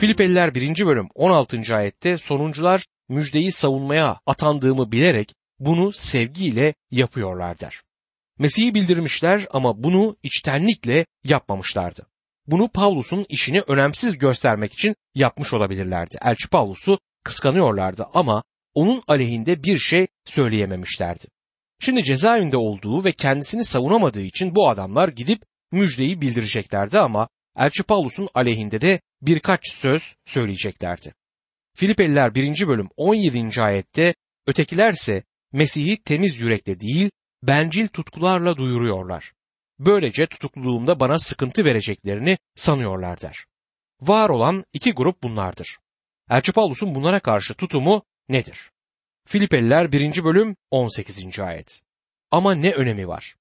Filipeliler 1. bölüm 16. ayette sonuncular müjdeyi savunmaya atandığımı bilerek bunu sevgiyle yapıyorlar der. Mesih'i bildirmişler ama bunu içtenlikle yapmamışlardı. Bunu Pavlus'un işini önemsiz göstermek için yapmış olabilirlerdi. Elçi Pavlus'u kıskanıyorlardı ama onun aleyhinde bir şey söyleyememişlerdi. Şimdi cezaevinde olduğu ve kendisini savunamadığı için bu adamlar gidip müjdeyi bildireceklerdi ama Elçi Pavlus'un aleyhinde de birkaç söz söyleyeceklerdi. Filipeliler 1. bölüm 17. ayette ötekilerse Mesih'i temiz yürekle değil bencil tutkularla duyuruyorlar. Böylece tutukluluğumda bana sıkıntı vereceklerini sanıyorlar der. Var olan iki grup bunlardır. Elçi Pavlus'un bunlara karşı tutumu nedir? Filipeliler 1. bölüm 18. ayet. Ama ne önemi var?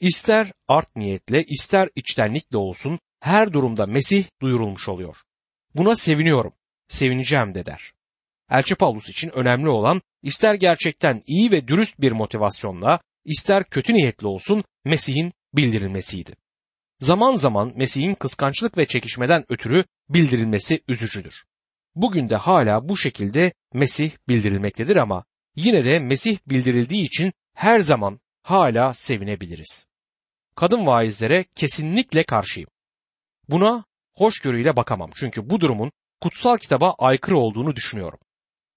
İster art niyetle ister içtenlikle olsun her durumda Mesih duyurulmuş oluyor. Buna seviniyorum, sevineceğim de der. Elçi Paulus için önemli olan ister gerçekten iyi ve dürüst bir motivasyonla, ister kötü niyetli olsun Mesih'in bildirilmesiydi. Zaman zaman Mesih'in kıskançlık ve çekişmeden ötürü bildirilmesi üzücüdür. Bugün de hala bu şekilde Mesih bildirilmektedir ama yine de Mesih bildirildiği için her zaman hala sevinebiliriz. Kadın vaizlere kesinlikle karşıyım. Buna hoşgörüyle bakamam çünkü bu durumun kutsal kitaba aykırı olduğunu düşünüyorum.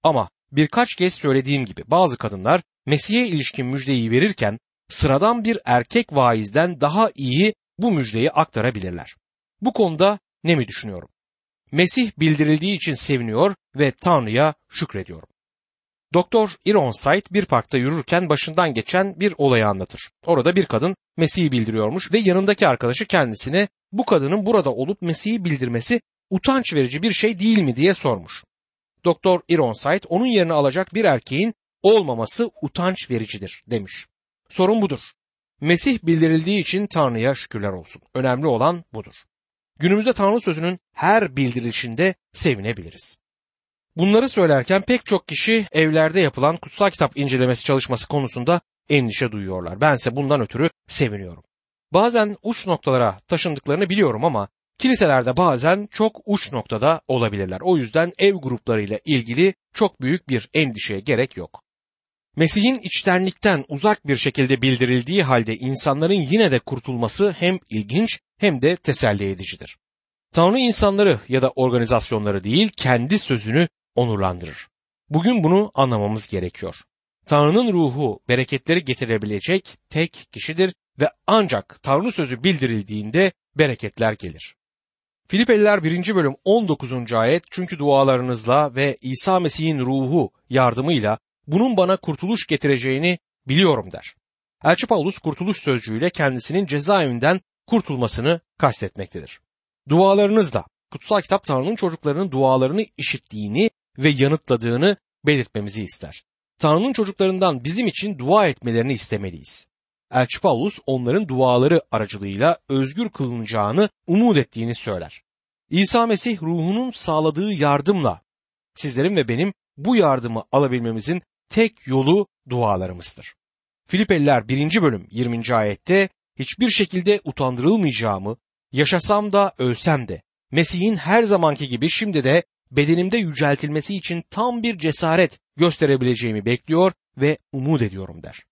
Ama birkaç kez söylediğim gibi bazı kadınlar Mesih'e ilişkin müjdeyi verirken sıradan bir erkek vaizden daha iyi bu müjdeyi aktarabilirler. Bu konuda ne mi düşünüyorum? Mesih bildirildiği için seviniyor ve Tanrı'ya şükrediyorum. Doktor Ironside bir parkta yürürken başından geçen bir olayı anlatır. Orada bir kadın Mesih'i bildiriyormuş ve yanındaki arkadaşı kendisine bu kadının burada olup Mesih'i bildirmesi utanç verici bir şey değil mi diye sormuş. Doktor Ironside onun yerini alacak bir erkeğin olmaması utanç vericidir demiş. Sorun budur. Mesih bildirildiği için Tanrı'ya şükürler olsun. Önemli olan budur. Günümüzde Tanrı sözünün her bildirilişinde sevinebiliriz. Bunları söylerken pek çok kişi evlerde yapılan kutsal kitap incelemesi çalışması konusunda endişe duyuyorlar. Bense bundan ötürü seviniyorum. Bazen uç noktalara taşındıklarını biliyorum ama kiliselerde bazen çok uç noktada olabilirler. O yüzden ev gruplarıyla ilgili çok büyük bir endişeye gerek yok. Mesih'in içtenlikten uzak bir şekilde bildirildiği halde insanların yine de kurtulması hem ilginç hem de teselli edicidir. Tanrı insanları ya da organizasyonları değil kendi sözünü onurlandırır. Bugün bunu anlamamız gerekiyor. Tanrı'nın ruhu bereketleri getirebilecek tek kişidir ve ancak Tanrı sözü bildirildiğinde bereketler gelir. Filipeliler 1. bölüm 19. ayet çünkü dualarınızla ve İsa Mesih'in ruhu yardımıyla bunun bana kurtuluş getireceğini biliyorum der. Elçi Paulus kurtuluş sözcüğüyle kendisinin cezaevinden kurtulmasını kastetmektedir. Dualarınızla kutsal kitap Tanrı'nın çocuklarının dualarını işittiğini ve yanıtladığını belirtmemizi ister. Tanrı'nın çocuklarından bizim için dua etmelerini istemeliyiz. Elçi Paulus onların duaları aracılığıyla özgür kılınacağını umut ettiğini söyler. İsa Mesih ruhunun sağladığı yardımla sizlerin ve benim bu yardımı alabilmemizin tek yolu dualarımızdır. Filipeliler 1. bölüm 20. ayette hiçbir şekilde utandırılmayacağımı, yaşasam da ölsem de, Mesih'in her zamanki gibi şimdi de bedenimde yüceltilmesi için tam bir cesaret gösterebileceğimi bekliyor ve umut ediyorum der.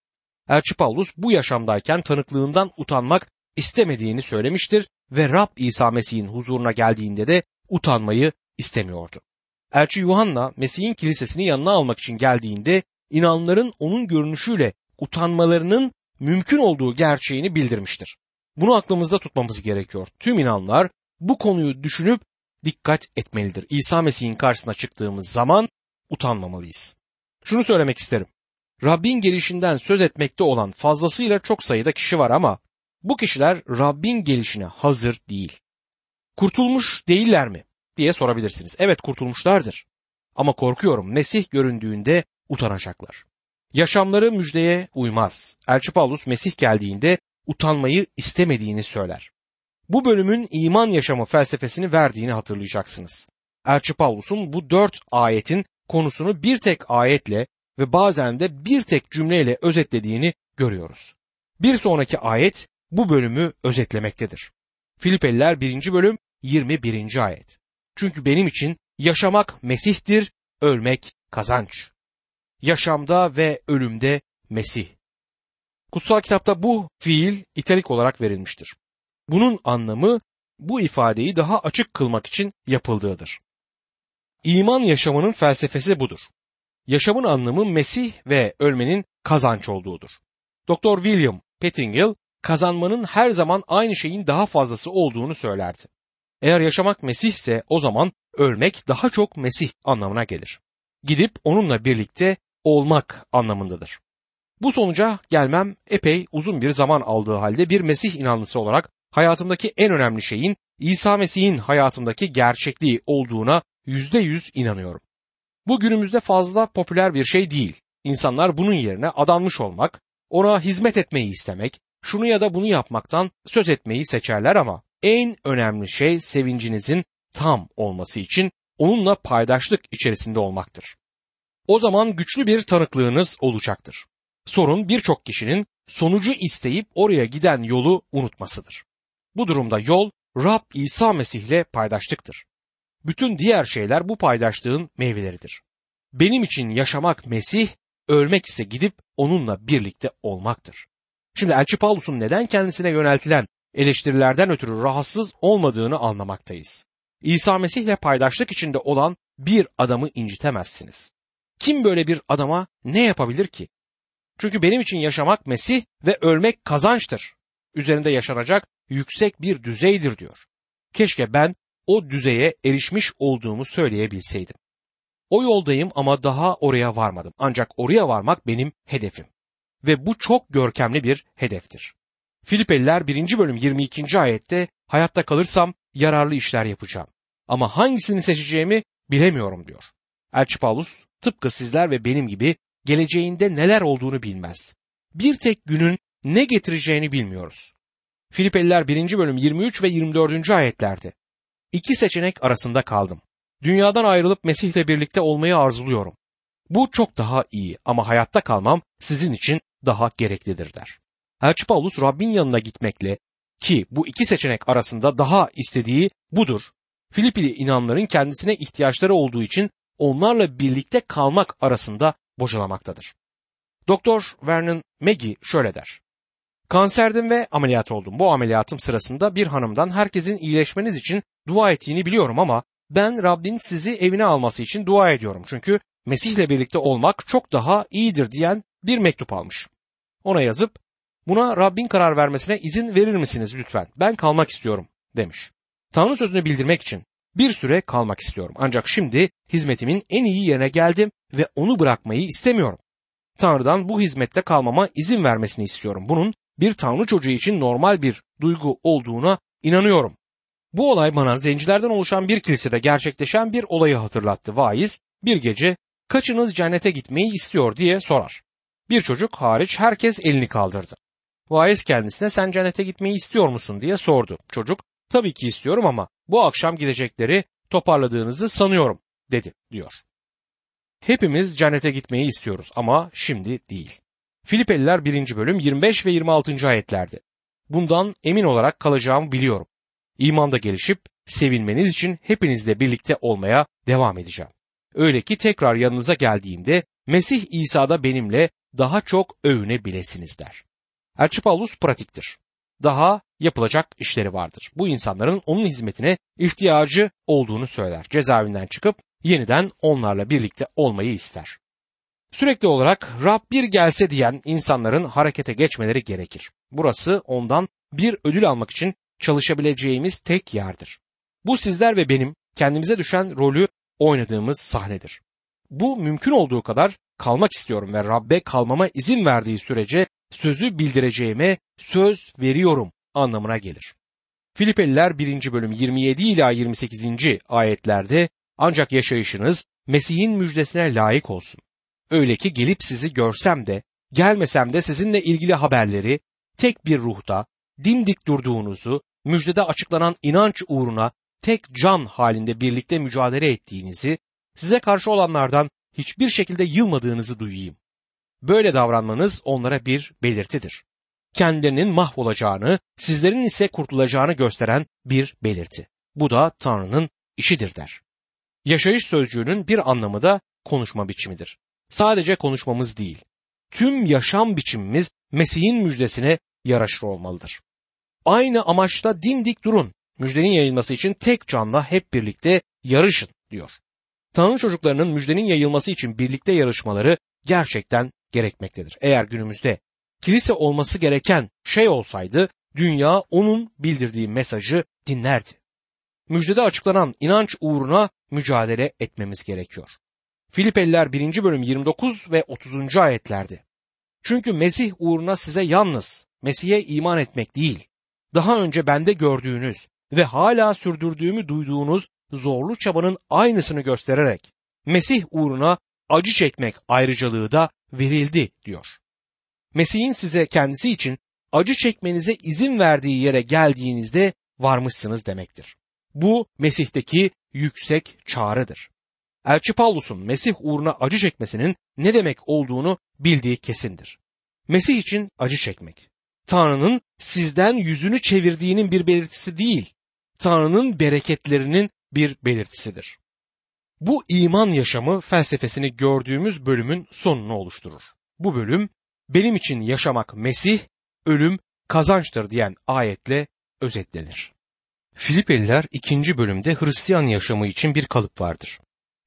Elçi Paulus bu yaşamdayken tanıklığından utanmak istemediğini söylemiştir ve Rab İsa Mesih'in huzuruna geldiğinde de utanmayı istemiyordu. Elçi Yuhanna Mesih'in kilisesini yanına almak için geldiğinde inanların onun görünüşüyle utanmalarının mümkün olduğu gerçeğini bildirmiştir. Bunu aklımızda tutmamız gerekiyor. Tüm inanlar bu konuyu düşünüp dikkat etmelidir. İsa Mesih'in karşısına çıktığımız zaman utanmamalıyız. Şunu söylemek isterim. Rabbin gelişinden söz etmekte olan fazlasıyla çok sayıda kişi var ama bu kişiler Rabbin gelişine hazır değil. Kurtulmuş değiller mi diye sorabilirsiniz. Evet kurtulmuşlardır. Ama korkuyorum Mesih göründüğünde utanacaklar. Yaşamları müjdeye uymaz. Elçi Paulus Mesih geldiğinde utanmayı istemediğini söyler. Bu bölümün iman yaşamı felsefesini verdiğini hatırlayacaksınız. Elçi Paulus'un bu dört ayetin konusunu bir tek ayetle ve bazen de bir tek cümleyle özetlediğini görüyoruz. Bir sonraki ayet bu bölümü özetlemektedir. Filipeliler 1. bölüm 21. ayet. Çünkü benim için yaşamak Mesih'tir, ölmek kazanç. Yaşamda ve ölümde Mesih. Kutsal kitapta bu fiil italik olarak verilmiştir. Bunun anlamı bu ifadeyi daha açık kılmak için yapıldığıdır. İman yaşamının felsefesi budur. Yaşamın anlamı Mesih ve ölmenin kazanç olduğudur. Dr. William Pettingill kazanmanın her zaman aynı şeyin daha fazlası olduğunu söylerdi. Eğer yaşamak Mesih ise o zaman ölmek daha çok Mesih anlamına gelir. Gidip onunla birlikte olmak anlamındadır. Bu sonuca gelmem epey uzun bir zaman aldığı halde bir Mesih inanlısı olarak hayatımdaki en önemli şeyin İsa Mesih'in hayatımdaki gerçekliği olduğuna yüzde yüz inanıyorum. Bu günümüzde fazla popüler bir şey değil. İnsanlar bunun yerine adanmış olmak, ona hizmet etmeyi istemek, şunu ya da bunu yapmaktan söz etmeyi seçerler ama en önemli şey sevincinizin tam olması için onunla paydaşlık içerisinde olmaktır. O zaman güçlü bir tanıklığınız olacaktır. Sorun birçok kişinin sonucu isteyip oraya giden yolu unutmasıdır. Bu durumda yol Rab İsa Mesih ile paydaşlıktır. Bütün diğer şeyler bu paydaşlığın meyveleridir. Benim için yaşamak Mesih, ölmek ise gidip onunla birlikte olmaktır. Şimdi Elçi Paulus'un neden kendisine yöneltilen eleştirilerden ötürü rahatsız olmadığını anlamaktayız. İsa Mesih ile paydaşlık içinde olan bir adamı incitemezsiniz. Kim böyle bir adama ne yapabilir ki? Çünkü benim için yaşamak Mesih ve ölmek kazançtır. Üzerinde yaşanacak yüksek bir düzeydir diyor. Keşke ben o düzeye erişmiş olduğumu söyleyebilseydim. O yoldayım ama daha oraya varmadım. Ancak oraya varmak benim hedefim. Ve bu çok görkemli bir hedeftir. Filipeliler 1. bölüm 22. ayette hayatta kalırsam yararlı işler yapacağım. Ama hangisini seçeceğimi bilemiyorum diyor. Elçi Paulus tıpkı sizler ve benim gibi geleceğinde neler olduğunu bilmez. Bir tek günün ne getireceğini bilmiyoruz. Filipeliler 1. bölüm 23 ve 24. ayetlerde. İki seçenek arasında kaldım. Dünyadan ayrılıp Mesih'le birlikte olmayı arzuluyorum. Bu çok daha iyi ama hayatta kalmam sizin için daha gereklidir der. Elçi Paulus Rabbin yanına gitmekle ki bu iki seçenek arasında daha istediği budur. Filipili inanların kendisine ihtiyaçları olduğu için onlarla birlikte kalmak arasında bocalamaktadır. Doktor Vernon Maggie şöyle der. Kanserdim ve ameliyat oldum. Bu ameliyatım sırasında bir hanımdan herkesin iyileşmeniz için dua ettiğini biliyorum ama ben Rabbin sizi evine alması için dua ediyorum. Çünkü Mesih'le birlikte olmak çok daha iyidir diyen bir mektup almış. Ona yazıp buna Rabbin karar vermesine izin verir misiniz lütfen? Ben kalmak istiyorum demiş. Tanrı sözünü bildirmek için bir süre kalmak istiyorum. Ancak şimdi hizmetimin en iyi yerine geldim ve onu bırakmayı istemiyorum. Tanrı'dan bu hizmette kalmama izin vermesini istiyorum. Bunun bir Tanrı çocuğu için normal bir duygu olduğuna inanıyorum. Bu olay bana zencilerden oluşan bir kilisede gerçekleşen bir olayı hatırlattı. Vaiz bir gece kaçınız cennete gitmeyi istiyor diye sorar. Bir çocuk hariç herkes elini kaldırdı. Vaiz kendisine sen cennete gitmeyi istiyor musun diye sordu. Çocuk tabii ki istiyorum ama bu akşam gidecekleri toparladığınızı sanıyorum dedi diyor. Hepimiz cennete gitmeyi istiyoruz ama şimdi değil. Filipeliler 1. bölüm 25 ve 26. ayetlerde. Bundan emin olarak kalacağımı biliyorum. İmanda gelişip sevinmeniz için hepinizle birlikte olmaya devam edeceğim. Öyle ki tekrar yanınıza geldiğimde Mesih İsa'da benimle daha çok övünebilesiniz der. Elçi Paulus pratiktir. Daha yapılacak işleri vardır. Bu insanların onun hizmetine ihtiyacı olduğunu söyler. Cezaevinden çıkıp yeniden onlarla birlikte olmayı ister. Sürekli olarak Rab bir gelse diyen insanların harekete geçmeleri gerekir. Burası ondan bir ödül almak için çalışabileceğimiz tek yerdir. Bu sizler ve benim kendimize düşen rolü oynadığımız sahnedir. Bu mümkün olduğu kadar kalmak istiyorum ve Rabbe kalmama izin verdiği sürece sözü bildireceğime söz veriyorum anlamına gelir. Filipeliler 1. bölüm 27 ila 28. ayetlerde ancak yaşayışınız Mesih'in müjdesine layık olsun. Öyle ki gelip sizi görsem de gelmesem de sizinle ilgili haberleri tek bir ruhta dimdik durduğunuzu, müjdede açıklanan inanç uğruna tek can halinde birlikte mücadele ettiğinizi, size karşı olanlardan hiçbir şekilde yılmadığınızı duyayım. Böyle davranmanız onlara bir belirtidir. Kendilerinin mahvolacağını, sizlerin ise kurtulacağını gösteren bir belirti. Bu da Tanrı'nın işidir der. Yaşayış sözcüğünün bir anlamı da konuşma biçimidir. Sadece konuşmamız değil, tüm yaşam biçimimiz Mesih'in müjdesine yaraşır olmalıdır. Aynı amaçta dimdik durun. Müjdenin yayılması için tek canla hep birlikte yarışın diyor. Tanrı çocuklarının müjdenin yayılması için birlikte yarışmaları gerçekten gerekmektedir. Eğer günümüzde kilise olması gereken şey olsaydı dünya onun bildirdiği mesajı dinlerdi. Müjdede açıklanan inanç uğruna mücadele etmemiz gerekiyor. Filipeliler 1. bölüm 29 ve 30. ayetlerde. Çünkü Mesih uğruna size yalnız Mesih'e iman etmek değil, daha önce bende gördüğünüz ve hala sürdürdüğümü duyduğunuz zorlu çabanın aynısını göstererek Mesih uğruna acı çekmek ayrıcalığı da verildi diyor. Mesih'in size kendisi için acı çekmenize izin verdiği yere geldiğinizde varmışsınız demektir. Bu Mesih'teki yüksek çağrıdır. Elçi Paulus'un Mesih uğruna acı çekmesinin ne demek olduğunu bildiği kesindir. Mesih için acı çekmek, Tanrı'nın sizden yüzünü çevirdiğinin bir belirtisi değil, Tanrı'nın bereketlerinin bir belirtisidir. Bu iman yaşamı felsefesini gördüğümüz bölümün sonunu oluşturur. Bu bölüm benim için yaşamak Mesih, ölüm kazançtır diyen ayetle özetlenir. Filipeliler ikinci bölümde Hristiyan yaşamı için bir kalıp vardır.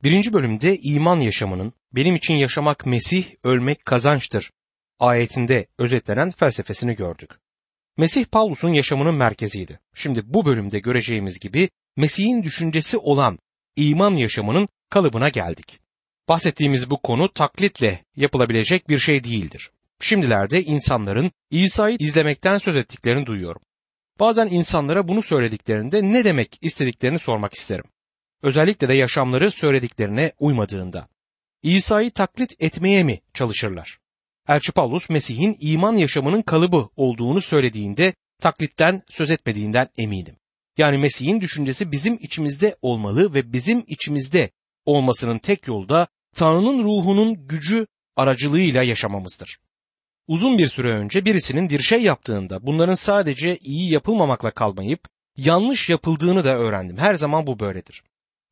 Birinci bölümde iman yaşamının benim için yaşamak Mesih, ölmek kazançtır ayetinde özetlenen felsefesini gördük. Mesih Pavlus'un yaşamının merkeziydi. Şimdi bu bölümde göreceğimiz gibi Mesih'in düşüncesi olan iman yaşamının kalıbına geldik. Bahsettiğimiz bu konu taklitle yapılabilecek bir şey değildir. Şimdilerde insanların İsa'yı izlemekten söz ettiklerini duyuyorum. Bazen insanlara bunu söylediklerinde ne demek istediklerini sormak isterim. Özellikle de yaşamları söylediklerine uymadığında. İsa'yı taklit etmeye mi çalışırlar? Elçi Paulus Mesih'in iman yaşamının kalıbı olduğunu söylediğinde taklitten söz etmediğinden eminim. Yani Mesih'in düşüncesi bizim içimizde olmalı ve bizim içimizde olmasının tek yolu da Tanrı'nın ruhunun gücü aracılığıyla yaşamamızdır. Uzun bir süre önce birisinin bir şey yaptığında bunların sadece iyi yapılmamakla kalmayıp yanlış yapıldığını da öğrendim. Her zaman bu böyledir.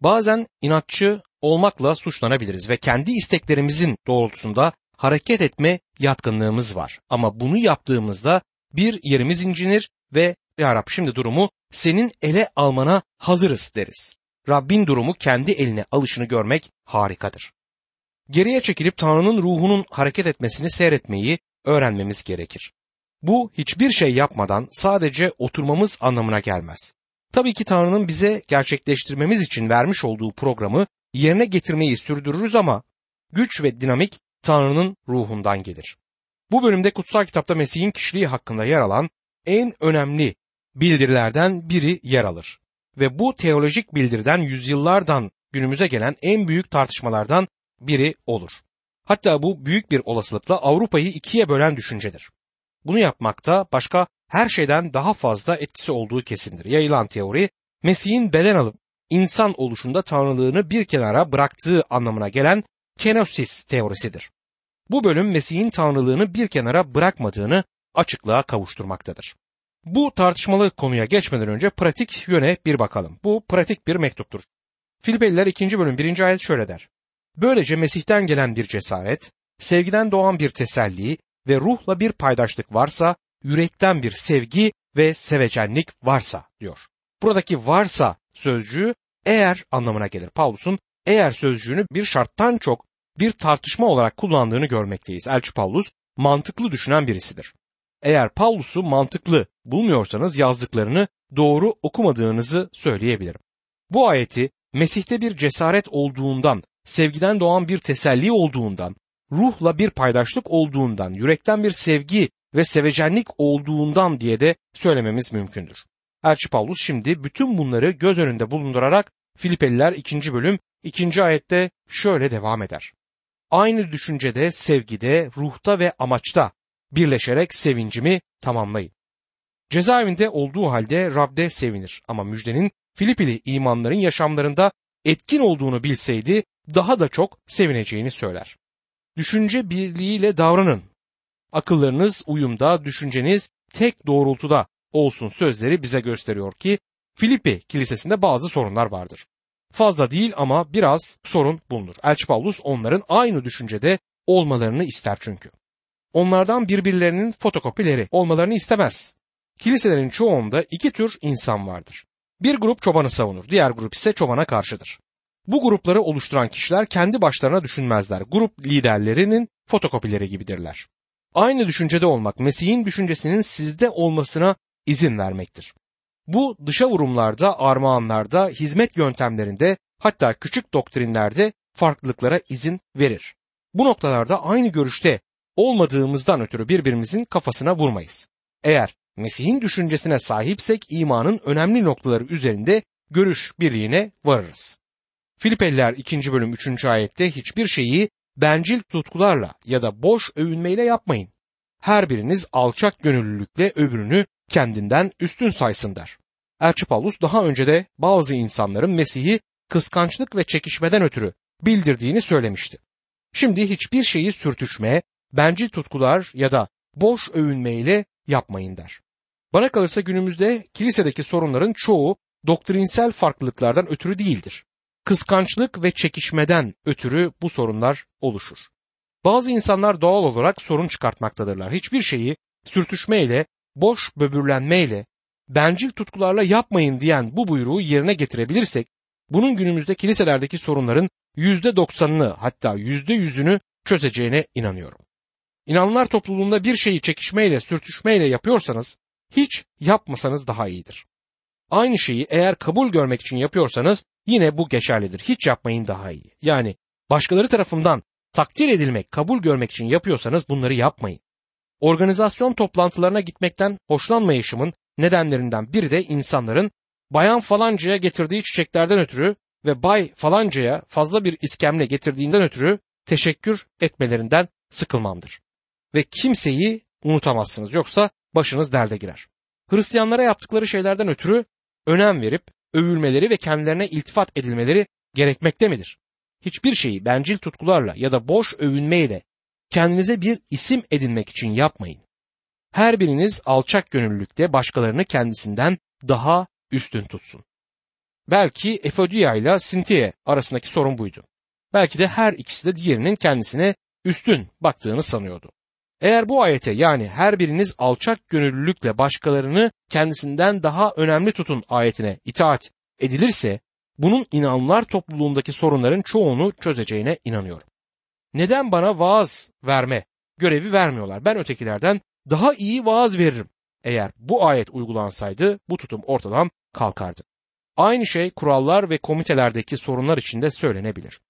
Bazen inatçı olmakla suçlanabiliriz ve kendi isteklerimizin doğrultusunda hareket etme yatkınlığımız var. Ama bunu yaptığımızda bir yerimiz incinir ve Ya Rab şimdi durumu senin ele almana hazırız deriz. Rabbin durumu kendi eline alışını görmek harikadır. Geriye çekilip Tanrı'nın ruhunun hareket etmesini seyretmeyi öğrenmemiz gerekir. Bu hiçbir şey yapmadan sadece oturmamız anlamına gelmez. Tabii ki Tanrı'nın bize gerçekleştirmemiz için vermiş olduğu programı yerine getirmeyi sürdürürüz ama güç ve dinamik Tanrı'nın ruhundan gelir. Bu bölümde kutsal kitapta Mesih'in kişiliği hakkında yer alan en önemli bildirilerden biri yer alır. Ve bu teolojik bildiriden yüzyıllardan günümüze gelen en büyük tartışmalardan biri olur. Hatta bu büyük bir olasılıkla Avrupa'yı ikiye bölen düşüncedir. Bunu yapmakta başka her şeyden daha fazla etkisi olduğu kesindir. Yayılan teori Mesih'in beden alıp insan oluşunda tanrılığını bir kenara bıraktığı anlamına gelen kenosis teorisidir. Bu bölüm Mesih'in tanrılığını bir kenara bırakmadığını açıklığa kavuşturmaktadır. Bu tartışmalı konuya geçmeden önce pratik yöne bir bakalım. Bu pratik bir mektuptur. Filipeliler 2. bölüm 1. ayet şöyle der. Böylece Mesih'ten gelen bir cesaret, sevgiden doğan bir teselli ve ruhla bir paydaşlık varsa, yürekten bir sevgi ve sevecenlik varsa diyor. Buradaki varsa sözcüğü eğer anlamına gelir. Paulus'un eğer sözcüğünü bir şarttan çok bir tartışma olarak kullandığını görmekteyiz. Elçi Paulus mantıklı düşünen birisidir. Eğer Paulus'u mantıklı bulmuyorsanız yazdıklarını doğru okumadığınızı söyleyebilirim. Bu ayeti Mesih'te bir cesaret olduğundan, sevgiden doğan bir teselli olduğundan, ruhla bir paydaşlık olduğundan, yürekten bir sevgi ve sevecenlik olduğundan diye de söylememiz mümkündür. Elçi Paulus şimdi bütün bunları göz önünde bulundurarak Filipeliler 2. bölüm 2. ayette şöyle devam eder. Aynı düşüncede, sevgide, ruhta ve amaçta birleşerek sevincimi tamamlayın. Cezaevinde olduğu halde Rab'de sevinir ama müjdenin Filipili imanların yaşamlarında etkin olduğunu bilseydi daha da çok sevineceğini söyler. Düşünce birliğiyle davranın. Akıllarınız uyumda, düşünceniz tek doğrultuda olsun sözleri bize gösteriyor ki Filipi kilisesinde bazı sorunlar vardır. fazla değil ama biraz sorun bulunur. Elçi Paulus onların aynı düşüncede olmalarını ister çünkü. Onlardan birbirlerinin fotokopileri olmalarını istemez. Kiliselerin çoğunda iki tür insan vardır. Bir grup çobanı savunur, diğer grup ise çobana karşıdır. Bu grupları oluşturan kişiler kendi başlarına düşünmezler. Grup liderlerinin fotokopileri gibidirler. Aynı düşüncede olmak Mesih'in düşüncesinin sizde olmasına izin vermektir. Bu dışa vurumlarda, armağanlarda, hizmet yöntemlerinde hatta küçük doktrinlerde farklılıklara izin verir. Bu noktalarda aynı görüşte olmadığımızdan ötürü birbirimizin kafasına vurmayız. Eğer Mesih'in düşüncesine sahipsek imanın önemli noktaları üzerinde görüş birliğine varırız. Filipeliler 2. bölüm 3. ayette hiçbir şeyi bencil tutkularla ya da boş övünmeyle yapmayın. Her biriniz alçak gönüllülükle öbürünü kendinden üstün saysın der. Elçi Paulus daha önce de bazı insanların Mesih'i kıskançlık ve çekişmeden ötürü bildirdiğini söylemişti. Şimdi hiçbir şeyi sürtüşme, bencil tutkular ya da boş övünmeyle yapmayın der. Bana kalırsa günümüzde kilisedeki sorunların çoğu doktrinsel farklılıklardan ötürü değildir. Kıskançlık ve çekişmeden ötürü bu sorunlar oluşur. Bazı insanlar doğal olarak sorun çıkartmaktadırlar. Hiçbir şeyi sürtüşmeyle, boş böbürlenmeyle, bencil tutkularla yapmayın diyen bu buyruğu yerine getirebilirsek, bunun günümüzde kiliselerdeki sorunların yüzde doksanını hatta yüzde yüzünü çözeceğine inanıyorum. İnanlar topluluğunda bir şeyi çekişmeyle, sürtüşmeyle yapıyorsanız hiç yapmasanız daha iyidir. Aynı şeyi eğer kabul görmek için yapıyorsanız yine bu geçerlidir. Hiç yapmayın daha iyi. Yani başkaları tarafından takdir edilmek, kabul görmek için yapıyorsanız bunları yapmayın. Organizasyon toplantılarına gitmekten hoşlanmayışımın nedenlerinden biri de insanların bayan falancaya getirdiği çiçeklerden ötürü ve bay falancaya fazla bir iskemle getirdiğinden ötürü teşekkür etmelerinden sıkılmamdır. Ve kimseyi unutamazsınız yoksa başınız derde girer. Hristiyanlara yaptıkları şeylerden ötürü önem verip övülmeleri ve kendilerine iltifat edilmeleri gerekmekte midir? Hiçbir şeyi bencil tutkularla ya da boş övünmeyle kendinize bir isim edinmek için yapmayın. Her biriniz alçak gönüllülükte başkalarını kendisinden daha üstün tutsun. Belki Efodia ile Sintiye arasındaki sorun buydu. Belki de her ikisi de diğerinin kendisine üstün baktığını sanıyordu. Eğer bu ayete yani her biriniz alçak gönüllülükle başkalarını kendisinden daha önemli tutun ayetine itaat edilirse bunun inanlar topluluğundaki sorunların çoğunu çözeceğine inanıyorum. Neden bana vaaz verme görevi vermiyorlar? Ben ötekilerden daha iyi vaaz veririm. Eğer bu ayet uygulansaydı bu tutum ortadan kalkardı. Aynı şey kurallar ve komitelerdeki sorunlar için de söylenebilir.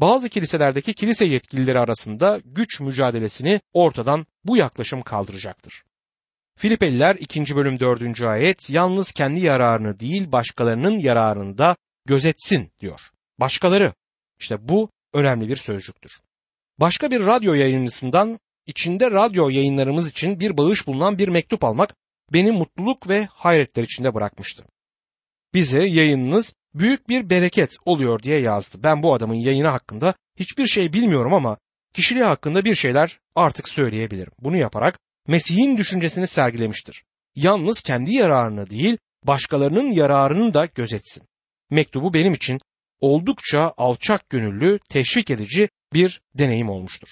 Bazı kiliselerdeki kilise yetkilileri arasında güç mücadelesini ortadan bu yaklaşım kaldıracaktır. Filipeliler 2. bölüm 4. ayet yalnız kendi yararını değil başkalarının yararını da gözetsin diyor. Başkaları. İşte bu önemli bir sözcüktür. Başka bir radyo yayıncısından içinde radyo yayınlarımız için bir bağış bulunan bir mektup almak beni mutluluk ve hayretler içinde bırakmıştı. Bize yayınınız büyük bir bereket oluyor diye yazdı. Ben bu adamın yayını hakkında hiçbir şey bilmiyorum ama kişiliği hakkında bir şeyler artık söyleyebilirim. Bunu yaparak Mesih'in düşüncesini sergilemiştir. Yalnız kendi yararını değil, başkalarının yararını da gözetsin. Mektubu benim için oldukça alçak gönüllü, teşvik edici bir deneyim olmuştur.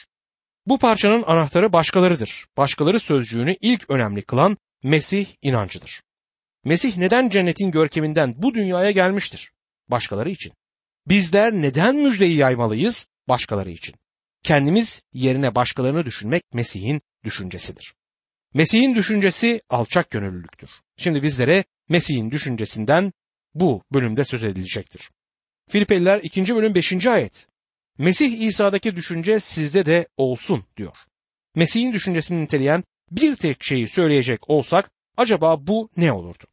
Bu parçanın anahtarı başkalarıdır. Başkaları sözcüğünü ilk önemli kılan Mesih inancıdır. Mesih neden cennetin görkeminden bu dünyaya gelmiştir? Başkaları için. Bizler neden müjdeyi yaymalıyız? Başkaları için. Kendimiz yerine başkalarını düşünmek Mesih'in düşüncesidir. Mesih'in düşüncesi alçak gönüllülüktür. Şimdi bizlere Mesih'in düşüncesinden bu bölümde söz edilecektir. Filipeliler 2. bölüm 5. ayet. Mesih İsa'daki düşünce sizde de olsun diyor. Mesih'in düşüncesini niteleyen bir tek şeyi söyleyecek olsak acaba bu ne olurdu?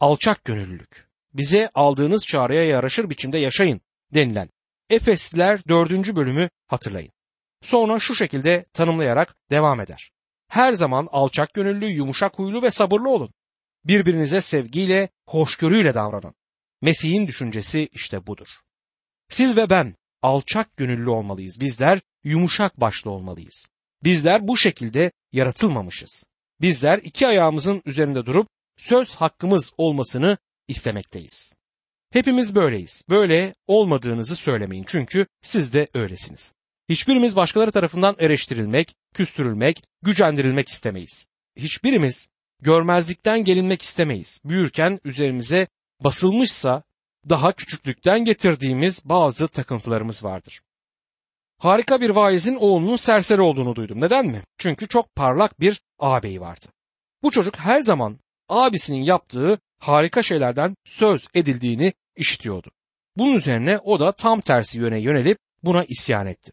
Alçak gönüllülük. Bize aldığınız çağrıya yaraşır biçimde yaşayın denilen Efesliler 4. bölümü hatırlayın. Sonra şu şekilde tanımlayarak devam eder. Her zaman alçak gönüllü, yumuşak huylu ve sabırlı olun. Birbirinize sevgiyle, hoşgörüyle davranın. Mesih'in düşüncesi işte budur. Siz ve ben alçak gönüllü olmalıyız. Bizler yumuşak başlı olmalıyız. Bizler bu şekilde yaratılmamışız. Bizler iki ayağımızın üzerinde durup söz hakkımız olmasını istemekteyiz. Hepimiz böyleyiz. Böyle olmadığınızı söylemeyin çünkü siz de öylesiniz. Hiçbirimiz başkaları tarafından eleştirilmek, küstürülmek, gücendirilmek istemeyiz. Hiçbirimiz görmezlikten gelinmek istemeyiz. Büyürken üzerimize basılmışsa daha küçüklükten getirdiğimiz bazı takıntılarımız vardır. Harika bir vaizin oğlunun serseri olduğunu duydum. Neden mi? Çünkü çok parlak bir ağabeyi vardı. Bu çocuk her zaman abisinin yaptığı harika şeylerden söz edildiğini işitiyordu. Bunun üzerine o da tam tersi yöne yönelip buna isyan etti.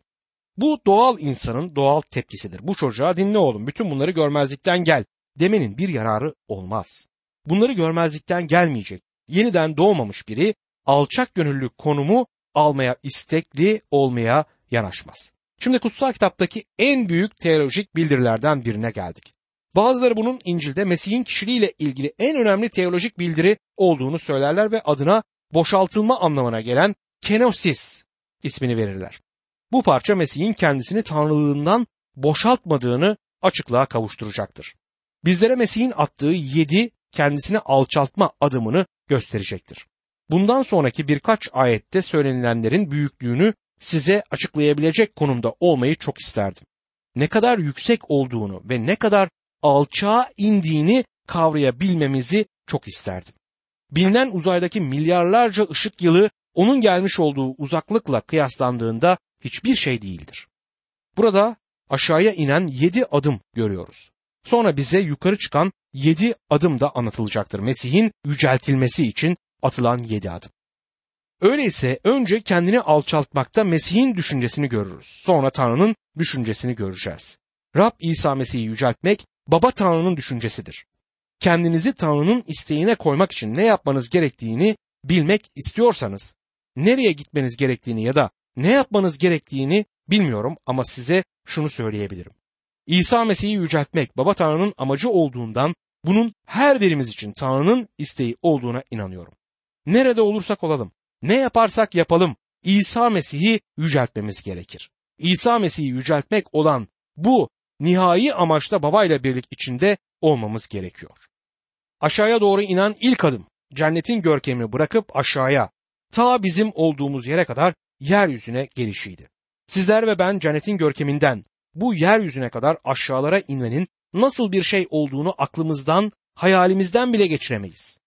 Bu doğal insanın doğal tepkisidir. Bu çocuğa dinle oğlum bütün bunları görmezlikten gel demenin bir yararı olmaz. Bunları görmezlikten gelmeyecek. Yeniden doğmamış biri alçak gönüllü konumu almaya istekli olmaya yanaşmaz. Şimdi kutsal kitaptaki en büyük teolojik bildirilerden birine geldik. Bazıları bunun İncil'de Mesih'in kişiliğiyle ilgili en önemli teolojik bildiri olduğunu söylerler ve adına boşaltılma anlamına gelen kenosis ismini verirler. Bu parça Mesih'in kendisini tanrılığından boşaltmadığını açıklığa kavuşturacaktır. Bizlere Mesih'in attığı yedi kendisini alçaltma adımını gösterecektir. Bundan sonraki birkaç ayette söylenilenlerin büyüklüğünü size açıklayabilecek konumda olmayı çok isterdim. Ne kadar yüksek olduğunu ve ne kadar alçağa indiğini kavrayabilmemizi çok isterdim. Bilinen uzaydaki milyarlarca ışık yılı onun gelmiş olduğu uzaklıkla kıyaslandığında hiçbir şey değildir. Burada aşağıya inen yedi adım görüyoruz. Sonra bize yukarı çıkan yedi adım da anlatılacaktır. Mesih'in yüceltilmesi için atılan yedi adım. Öyleyse önce kendini alçaltmakta Mesih'in düşüncesini görürüz. Sonra Tanrı'nın düşüncesini göreceğiz. Rab İsa Mesih'i yüceltmek Baba Tanrı'nın düşüncesidir. Kendinizi Tanrı'nın isteğine koymak için ne yapmanız gerektiğini bilmek istiyorsanız, nereye gitmeniz gerektiğini ya da ne yapmanız gerektiğini bilmiyorum ama size şunu söyleyebilirim. İsa Mesih'i yüceltmek Baba Tanrı'nın amacı olduğundan bunun her birimiz için Tanrı'nın isteği olduğuna inanıyorum. Nerede olursak olalım, ne yaparsak yapalım İsa Mesih'i yüceltmemiz gerekir. İsa Mesih'i yüceltmek olan bu nihai amaçta babayla birlik içinde olmamız gerekiyor. Aşağıya doğru inen ilk adım cennetin görkemini bırakıp aşağıya ta bizim olduğumuz yere kadar yeryüzüne gelişiydi. Sizler ve ben cennetin görkeminden bu yeryüzüne kadar aşağılara inmenin nasıl bir şey olduğunu aklımızdan, hayalimizden bile geçiremeyiz.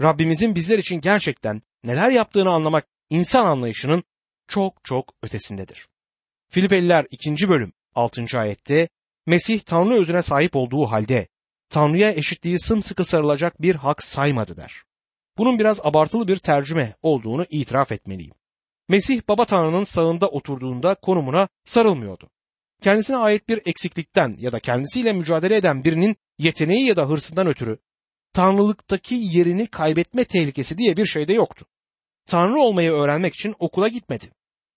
Rabbimizin bizler için gerçekten neler yaptığını anlamak insan anlayışının çok çok ötesindedir. Filipeliler 2. bölüm 6. ayette Mesih Tanrı özüne sahip olduğu halde Tanrı'ya eşitliği sımsıkı sarılacak bir hak saymadı der. Bunun biraz abartılı bir tercüme olduğunu itiraf etmeliyim. Mesih Baba Tanrı'nın sağında oturduğunda konumuna sarılmıyordu. Kendisine ait bir eksiklikten ya da kendisiyle mücadele eden birinin yeteneği ya da hırsından ötürü tanrılıktaki yerini kaybetme tehlikesi diye bir şey de yoktu. Tanrı olmayı öğrenmek için okula gitmedi.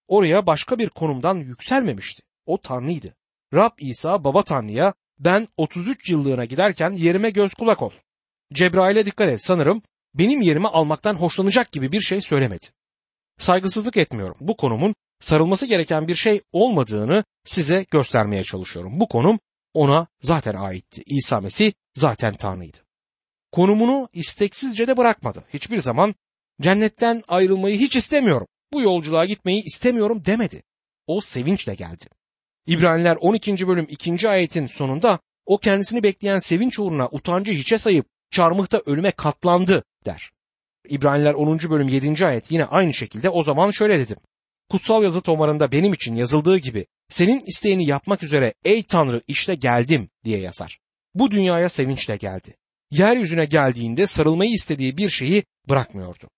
Oraya başka bir konumdan yükselmemişti. O Tanrıydı. Rab İsa baba Tanrı'ya ben 33 yıllığına giderken yerime göz kulak ol. Cebrail'e dikkat et sanırım benim yerimi almaktan hoşlanacak gibi bir şey söylemedi. Saygısızlık etmiyorum. Bu konumun sarılması gereken bir şey olmadığını size göstermeye çalışıyorum. Bu konum ona zaten aitti. İsa Mesih zaten Tanrı'ydı. Konumunu isteksizce de bırakmadı. Hiçbir zaman cennetten ayrılmayı hiç istemiyorum. Bu yolculuğa gitmeyi istemiyorum demedi. O sevinçle geldi. İbraniler 12. bölüm 2. ayetin sonunda o kendisini bekleyen sevinç uğruna utancı hiçe sayıp çarmıhta ölüme katlandı der. İbraniler 10. bölüm 7. ayet yine aynı şekilde o zaman şöyle dedim. Kutsal yazı tomarında benim için yazıldığı gibi senin isteğini yapmak üzere ey Tanrı işte geldim diye yazar. Bu dünyaya sevinçle geldi. Yeryüzüne geldiğinde sarılmayı istediği bir şeyi bırakmıyordu.